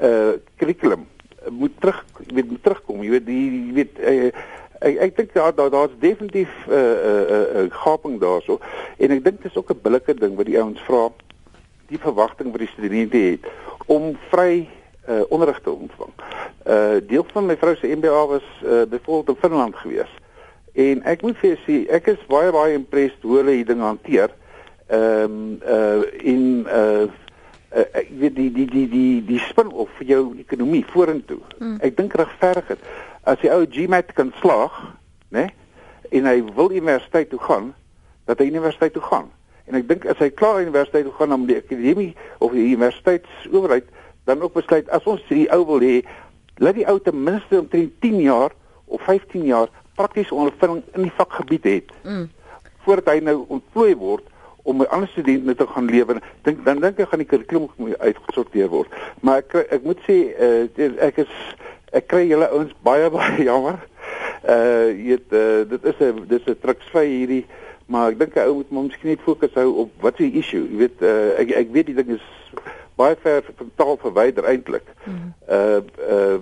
uh kurrikulum moet terug jy weet moet terugkom. Jy weet die jy weet uh, ek ek dink daar daar daar's definitief 'n uh, 'n uh, uh, uh, gaping daarso en ek dink dit is ook 'n billike ding wat die ouens vra die verwagting wat die studente het om vry uh, onderrig te ontvang. Uh deel van my vrou se MBA was uh, byvoorbeeld in Finland gewees. En ek moet vir sê ek is baie baie impressed hoe hulle hierdie ding hanteer. Ehm um, uh in uh ek uh, weet die die die die die spin of vir jou ekonomie vorentoe. Mm. Ek dink regverdig dit. As die ou GMAT kan slaag, né? Nee, en hy wil universiteit toe gaan, dat hy universiteit toe gaan. En ek dink as hy klaar universiteit toe gaan om die akademie of die universiteitsowerheid dan ook besluit as ons hierdie ou wil hê, laat die ou ten minste omtrent 10 jaar of 15 jaar praktiese ondervinding in die vakgebied het. Mm. Voordat hy nou ontplooi word om by ander studente te gaan lewer, dink dan dink ek gaan die kurrikulum uitgesorteer word. Maar ek ek moet sê uh, ek is ek kry julle ouens baie baie jammer. Uh jy weet uh, dit is 'n dis 'n truksvy hierdie maar ek dink 'n ou moet maar miskien net fokus hou op wat is die issue. Jy weet uh, ek ek weet die ding is baie ver van taal verwyder eintlik. Mm. Uh uh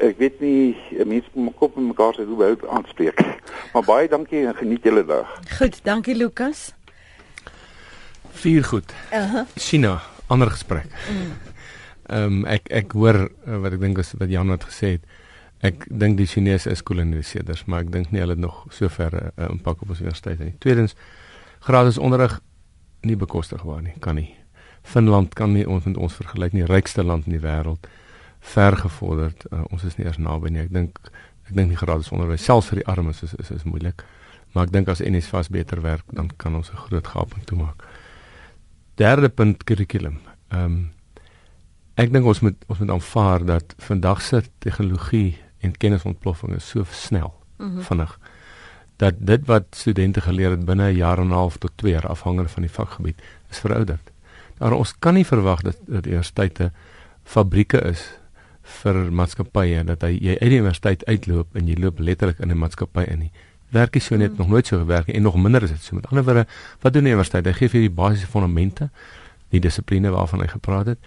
ek weet nie mense moet kop in mekaar se hoe wou aanspreek. Maar baie dankie en geniet julle dag. Goed, dankie Lukas. Vier goed. Uh -huh. China, ander gesprek. Mm. Ehm mm. um, ek ek hoor uh, wat ek dink was wat Jan het gesê het. Ek dink die Chinese is koloniseerders, maar ek dink nie hulle het nog so ver 'n uh, impak op ons universiteit nie. Tweedens, gratis onderrig nie bekostigbaar nie, kan nie. Finland kan nie ons met ons vergelyk nie, rykste land in die wêreld, ver gevorderd. Uh, ons is nie eers naby nie. Ek dink ek dink nie gratis onderwys selfs vir die armes is is is moeilik. Maar ek dink as NSFAS beter werk, dan kan ons 'n groot gaping toemaak. Derde punt kurrikulum. Ehm um, ek dink ons moet ons moet aanvaar dat vandag se tegnologie en kennisontploffing is so snel mm -hmm. vinnig dat dit wat studente geleer het binne 'n jaar en 'n half tot 2 jaar afhangende van die vakgebied is verouderd. Maar ons kan nie verwag dat dat universiteite fabrieke is vir maatskappye dat hy jy uit die universiteit uitloop en jy loop letterlik in 'n maatskappy in nie. Werk is so net mm. nog nooit so gewerk en nog minder is dit so. Met ander woorde, wat doen die universiteit? Hy gee vir die basiese fondamente, die dissipline waarvan hy gepraat het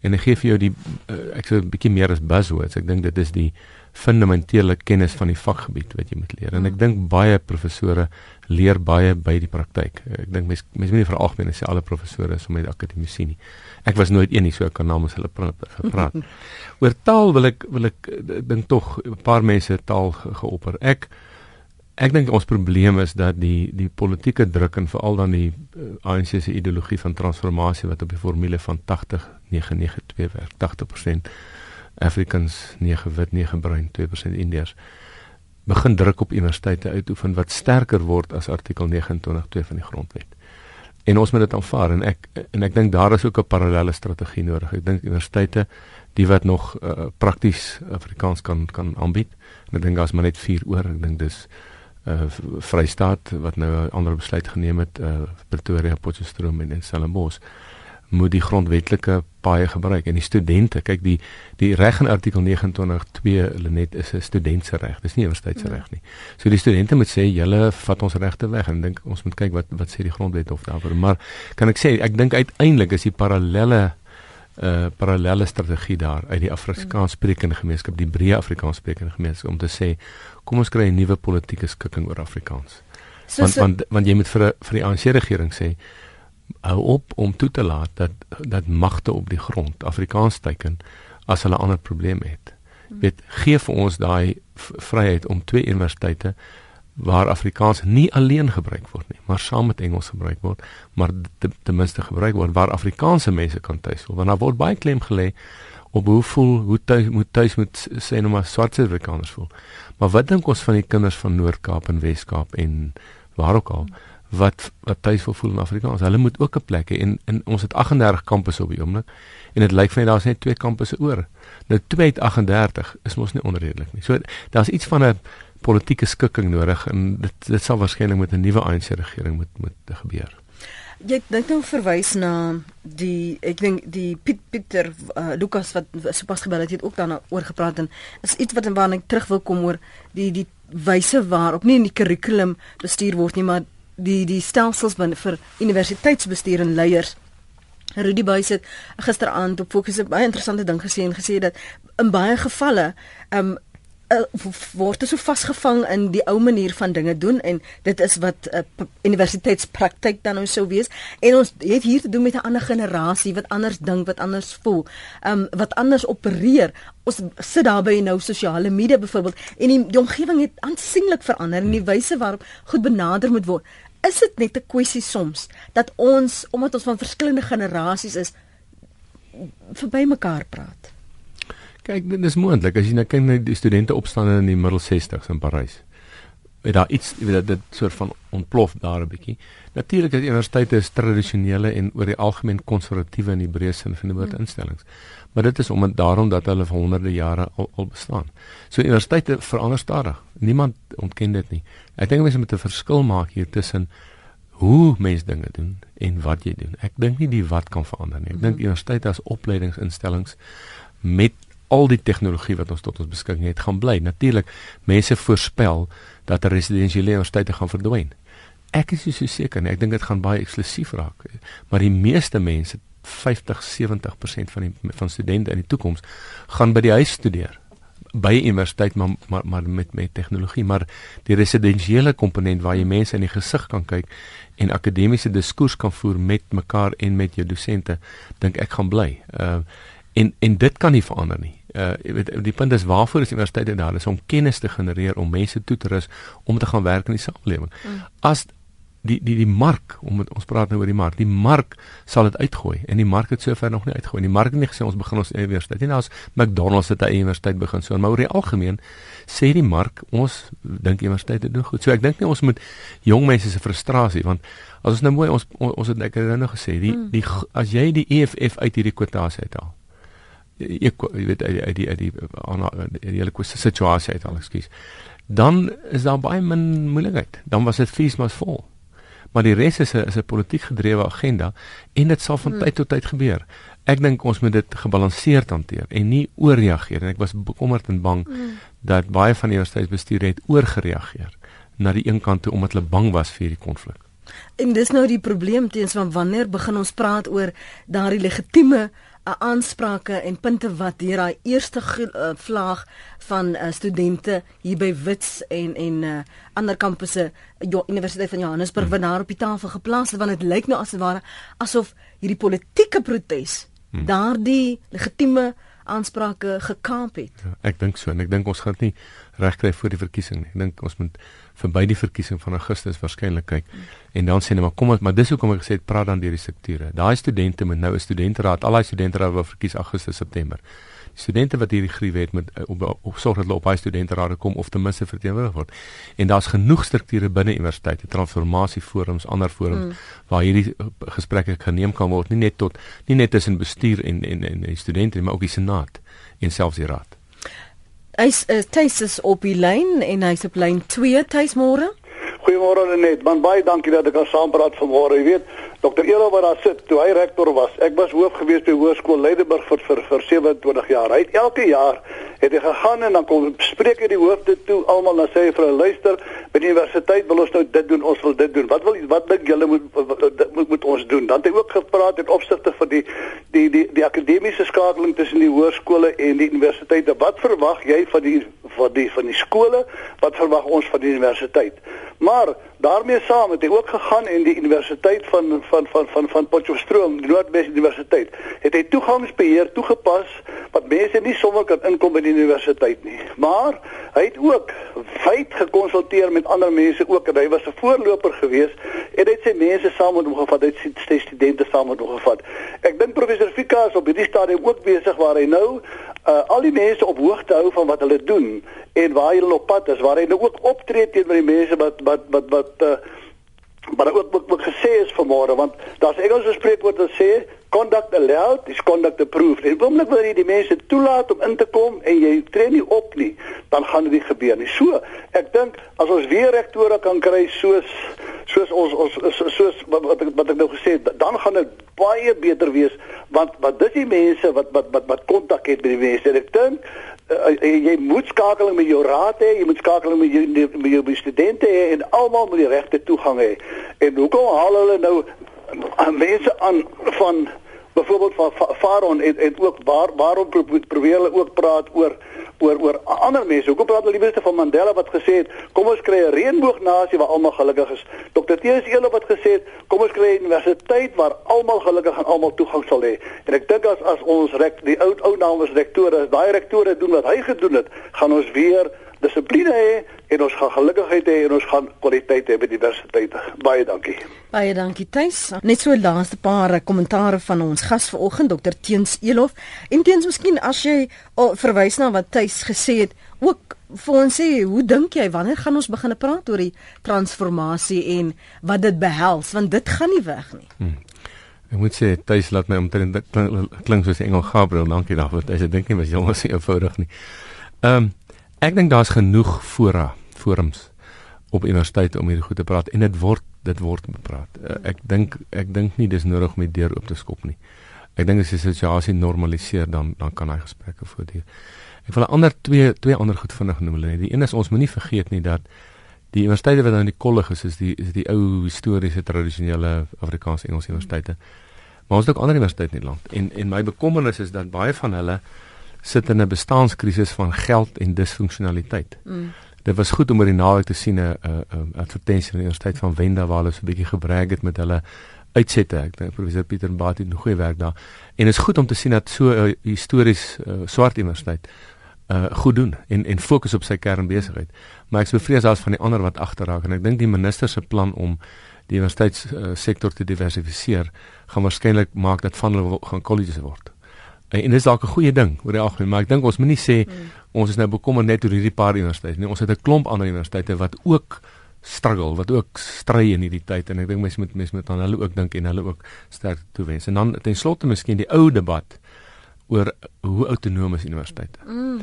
en hy gee vir jou die uh, ek sê 'n bietjie meer as buzzwords. Ek dink dit is die fundamentele kennis van die vakgebied wat jy moet leer. En ek mm. dink baie professore leer baie by die praktyk. Ek dink mense mense moet nie veralgemeen sê alle professore is sommer akademici nie. Ek was nooit een nie, so ek kan namens hulle gepraat. Oor taal wil ek wil ek, ek dink tog 'n paar mense taal geopper. Ek ek dink ons probleem is dat die die politieke druk en veral dan die uh, eh, ANC se ideologie van transformasie wat op die formule van 80 992 werk. 80% Africans, 9 wit, 9 bruin, 2% Indiërs begin druk op universiteite uitoefen wat sterker word as artikel 29.2 van die grondwet. En ons moet dit aanvaar en ek en ek dink daar is ook 'n parallelle strategie nodig. Ek dink universiteite die wat nog uh, prakties Afrikaans kan kan aanbied. En ek dink daar's maar net 4 oor. Ek dink dis uh Vrystaat wat nou 'n ander besluit geneem het, uh Pretoria, Potchefstroom en Stellenbosch moet die grondwetlike paaie gebruik. En die studente kyk die die reg in artikel 29.2 Lenet is 'n student se reg. Dis nie universiteit se ja. reg nie. So die studente moet sê julle vat ons regte weg. En dink ons moet kyk wat wat sê die grondwet of daaroor. Maar kan ek sê ek dink uiteindelik is die parallelle uh parallelle strategie daar uit die Afrikaans sprekende gemeenskap die breë Afrikaans sprekende gemeenskap om te sê kom ons kry 'n nuwe politieke skikking oor Afrikaans. So, want, so, want want jy moet vir vir die ANC regering sê hou op om toe te laat dat dat magte op die grond Afrikaans teiken as hulle ander probleme het. Hmm. Weet gee vir ons daai vryheid om twee universiteite waar Afrikaans nie alleen gebruik word nie, maar saam met Engels gebruik word, maar ten, ten minste gebruik word waar Afrikaanse mense kan tuis voel. Want daar word baie klem gelê op hoe voel hoe tuis moet tuis moet sê nou maar swart Suid-Afrikaners voel. Maar wat dink ons van die kinders van Noord-Kaap en Wes-Kaap en waar ook al wat wat tuis wil voel in Afrikaans? Hulle moet ook 'n plek hê en, en ons het 38 kampusse op die oomblik en dit lyk vir my daar's net twee kampusse oor. Nou 238 is mos nie onredelik nie. So daar's iets van 'n politieke skikking nodig en dit dit sal waarskynlik met 'n nuwe ANC regering moet moet gebeur. Jy dink nou verwys na die ek dink die Piet Pieter uh, Lukas wat sopas gebel het, het ook daarna oor gepraat en is iets wat waarna ek terug wil kom oor die die wyse waarop nie in die kurrikulum bestuur word nie, maar die die stelsels vir universiteitsbestuur en leiers. Rudy Buys het gisteraand op Fokus 'n baie interessante ding gesê en gesê dat in baie gevalle um word so vasgevang in die ou manier van dinge doen en dit is wat uh, universiteitspraktyk dan nou sou wees. En ons het hier te doen met 'n ander generasie wat anders dink wat anders voel um wat anders opereer. Ons sit daar by nou sosiale media byvoorbeeld en die, die omgewing het aansienlik verander en die wyse waarop goed benader moet word is dit net 'n kwessie soms dat ons omdat ons van verskillende generasies is verby mekaar praat Kyk, dit is moontlik as jy nou kyk na die studente opstande in die middel 60s in Parys. Het daar iets, weet dit soort van ontplof daar 'n bietjie. Natuurlik is universiteite is tradisionele en oor die algemeen konservatiewe in die breë sin van die woord hmm. instellings. Maar dit is omdat daarom dat hulle vir honderde jare al, al bestaan. So universiteite verander stadig. Niemand ontken dit nie. Ek dink mense moet 'n verskil maak hier tussen hoe mense dinge doen en wat jy doen. Ek dink nie die wat kan verander nie. Ek dink mhm. universiteite as opleidingsinstellings met al die tegnologie wat ons tot ons beskikking het gaan bly. Natuurlik, mense voorspel dat residensiële universiteite gaan verdwyn. Ek is so seker nie. Ek dink dit gaan baie eksklusief raak. Maar die meeste mense, 50-70% van die van studente in die toekoms gaan by die huis studeer by universiteit maar maar, maar met met tegnologie maar die residensiële komponent waar jy mense in die gesig kan kyk en akademiese diskurs kan voer met mekaar en met jou dosente dink ek gaan bly. Uh en en dit kan nie verander nie uh jy weet die punt is waarvoor is universiteite daar is om kennis te genereer om mense toe te rus om te gaan werk in die samelewing. Mm. As die die die mark om met, ons praat nou oor die mark. Die mark sal dit uitgooi en die mark het sover nog nie uitgooi. Die mark het nie gesê ons begin ons universiteit nie. Nou as McDonald's het 'n universiteit begin so, maar oor die algemeen sê die mark ons dink universiteite doen goed. So ek dink nie ons moet jong mense se frustrasie want as ons nou mooi ons ons het net nou gesê die mm. die as jy die EFF uit hierdie kwotasie uithaal ek jy weet uit die uit die die hele kwessie situasie uit al ekskuus. Dan is daar baie min moeilikheid. Dan was dit fees mas vol. Maar die res is 'n is 'n politiek gedrewe agenda en dit sal van hmm. tyd tot tyd gebeur. Ek dink ons moet dit gebalanseerd hanteer en nie ooreageer en ek was bekommerd en bang hmm. dat baie van die universiteitsbestuur het oorgereageer na die een kant toe omdat hulle bang was vir hierdie konflik. En dis nou die probleem teens van wanneer begin ons praat oor daardie legitieme 'n aansprake en punte wat deur daai eerste uh, vlaag van uh, studente hier by Wits en en uh, ander kampusse jo, Universiteit van Johannesburg hmm. wat daar op die tafel geplaas het want dit lyk nou asof ware asof hierdie politieke protes hmm. daardie legitieme aansprake gekaap het. Ja, ek dink so en ek dink ons gaan nie regkry voor die verkiesing nie. Ek dink ons moet verby die verkiesing van Augustus waarskynlik kyk. En dan sê hulle maar kom ons maar dis hoekom ek gesê het praat dan deur die strukture. Daai studente moet nou 'n studenteraad, al daai studenteraad wil verkies Augustus September. Die studente wat hierdie gruwe het met op, op, op sorg dat hulle op daai studenterade kom of ten minste verteenwoordig word. En daar's genoeg strukture binne universiteite, transformasieforums, ander forums mm. waar hierdie uh, gesprekke geneem kan word, nie net tot nie net tussen bestuur en en en die studente, maar ook die senaat en selfs die raad. Hy's uh, Tuis is op die lyn en hy's op lyn 2 Tuis môre. Goeiemôre net. Man baie dankie dat ek kan saampraat vanmôre. Jy weet, Dr. Elo wat daar sit, toe hy rektor was. Ek was hoof gewees by Hoërskool Leidenburg vir vir vir 27 jaar. Hy het elke jaar het hy gegaan en dan kom spreek hy die hoofde toe almal na sê vir 'n luister by die universiteit wil ons nou dit doen ons wil dit doen. Wat wil wat dink julle moet moet moet ons doen? Dan het hy ook gepraat in opsigte vir die die die die akademiese skakeling tussen die hoërskole en die universiteite. Wat verwag jy van die van die van die skole? Wat verwag ons van die universiteit? Maar daarmee saam het hy ook gegaan en die universiteit van van van van van Potchefstroom die Noordwes Universiteit het hy toegangsbeheer toegepas wat mense nie sommer kan inkom by die universiteit nie. Maar hy het ook wyd gekonsulteer met ander mense ook en hy was 'n voorloper gewees en hy het sy mense saam met hom gevat, hy het sy studente saam met hom gevat. Ek dink professor Fika is op hierdie stadium ook besig waar hy nou uh, al die mense op hoogte hou van wat hulle doen en waar hulle op pad is, waar hy nou ook optree teenoor die mense wat wat wat wat uh, maar ook ook, ook gesê is vanmôre want daar's Engelse spreekwoord wat sê conduct allowed is conduct approved. En oomblik wanneer jy die mense toelaat om in te kom en jy tree nie op nie, dan gaan dit gebeur nie. So, ek dink as ons weer rektore kan kry soos soos ons ons soos wat wat ek, wat ek nou gesê het, dan gaan dit baie beter wees want wat dis die mense wat wat wat wat kontak het met die mense. En ek dink uh, jy moet skakeling met jou raad hê, jy moet skakeling met jou met jou studente hê en almal moet die regte toegang hê. En hoekom haal hulle nou mense aan van byvoorbeeld van Faron en en ook waar waarom probeer hulle ook praat oor oor oor ander mense. Hoekom praat hulle liewer van Mandela wat gesê het kom ons kry 'n reënboognasie waar almal gelukkig is. Dr. Teus Eelo wat gesê het kom ons kry 'n universiteit waar almal gelukkig en almal toegang sal hê. En ek dink as as ons rek die ou ou namens rektore, as daai rektore doen wat hy gedoen het, gaan ons weer dissipline hê en ons gaan gelukigheid hê en ons gaan kwaliteit hê by die universiteite. Baie dankie. Baie dankie Tuis. Net so laaste paar kommentare van ons gas vanoggend Dr Teens Elof. En teens miskien as jy oh, verwys na wat Tuis gesê het, ook vir ons sê, hoe dink jy wanneer gaan ons begin praat oor die transformasie en wat dit behels want dit gaan nie weg nie. Hmm. Ek moet sê Tuis laat my omtrent klink soos Engel Gabriel. Dankie daarvoor. Tuis, ek dink nie was jonges so eenvoudig nie. Ehm um, Ek dink daar's genoeg fora, forums op universiteite om hierdie goed te praat en dit word dit word bepraat. Eh, ek dink ek dink nie dis nodig om die deur oop te skop nie. Ek dink as die situasie normaliseer dan dan kan hy gesprekke voortduur. Ek wil 'n ander twee twee ander goed vinnig noem hulle. Die een is ons moenie vergeet nie dat die universiteite wat nou in die kollege is, is die is die ou historiese tradisionele Afrikaans-Engels universiteite. Maar ons het ook ander universiteite in die land en en my bekommernis is dat baie van hulle sit in 'n bestaanskrisis van geld en disfunksionaliteit. Mm. Dit was goed om oor die naweek te sien 'n 'n advertensie van die Universiteit van Wenda waar hulle so 'n bietjie gebreek het met hulle uitsette. Ek dink professor Pieter Mbati het 'n goeie werk daar. En is goed om te sien dat so 'n histories uh, swart universiteit uh goed doen en en fokus op sy kernbesigheid. Maar ek is bevrees daar's van die ander wat agterraak en ek dink die minister se plan om die universiteitssektor uh, te diversifiseer gaan waarskynlik maak dat van hulle gaan kolleges word. En, en dis dalk 'n goeie ding oor die algemeen, maar ek dink ons moenie sê mm. ons is nou bekommerd net oor hierdie paar universiteite nie. Ons het 'n klomp ander universiteite wat ook struggle, wat ook stry in hierdie tyd en ek dink mense moet mense moet aan hulle ook dink en hulle ook sterk toewens. En dan ten slotte miskien die ou debat oor hoe autonoom is universiteite. Mm.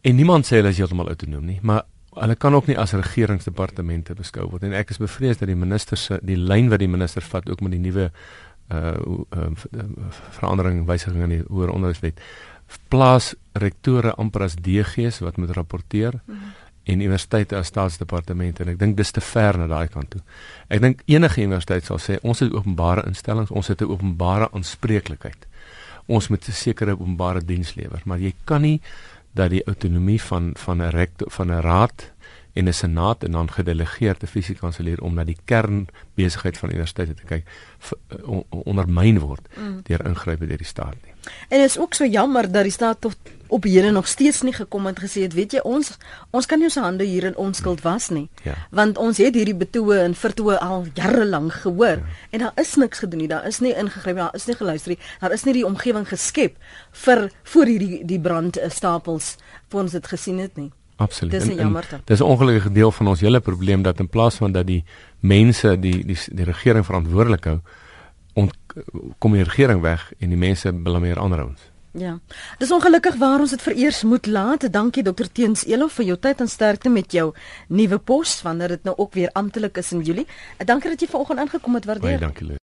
En niemand sê hulle is heeltemal autonoom nie, maar hulle kan ook nie as regeringsdepartemente beskou word en ek is bevrees dat die minister se die lyn wat die minister vat ook met die nuwe uh, uh verandering wysiging in die hoër onderwyswet plaas rektore amper as DG's wat moet rapporteer mm -hmm. en universiteite as staatsdepartemente en ek dink dis te ver na daai kant toe. Ek dink enige universiteit sal sê ons het openbare instellings, ons het 'n openbare aanspreeklikheid. Ons moet 'n sekere openbare diens lewer, maar jy kan nie dat die autonomie van van 'n rektor van 'n raad en 'n senaat en dan gedelegeer te fisiekanselier om na die kernbesigheid van universiteite te kyk uh, ondermyn word mm. deur ingrype deur die staat nie. En is ook so jammer dat die staat tot op hede nog steeds nie gekom het gesê het weet jy ons ons kan nie ons hande hier in onskuld was nie. Ja. Want ons het hierdie betoë en vertoë al jare lank gehoor ja. en daar is niks gedoen nie. Daar is nie ingegryp, daar is nie geluister nie. Daar is nie die omgewing geskep vir voor hierdie die brandstapels vir ons dit gesien het nie. Absoluut. Dis 'n jammerte. Dis 'n ongelukkige deel van ons hele probleem dat in plaas van dat die mense die die die regering verantwoordelik hou, kom die regering weg en die mense blameer ander ouens. Ja. Dis ongelukkig waar ons dit vereers moet laat. Dankie Dr Teens Elof vir jou tyd en sterkte met jou nuwe pos wanneer dit nou ook weer amptelik is in Julie. Dankie dat jy vanoggend ingekom het, waardeer. Baie dankie.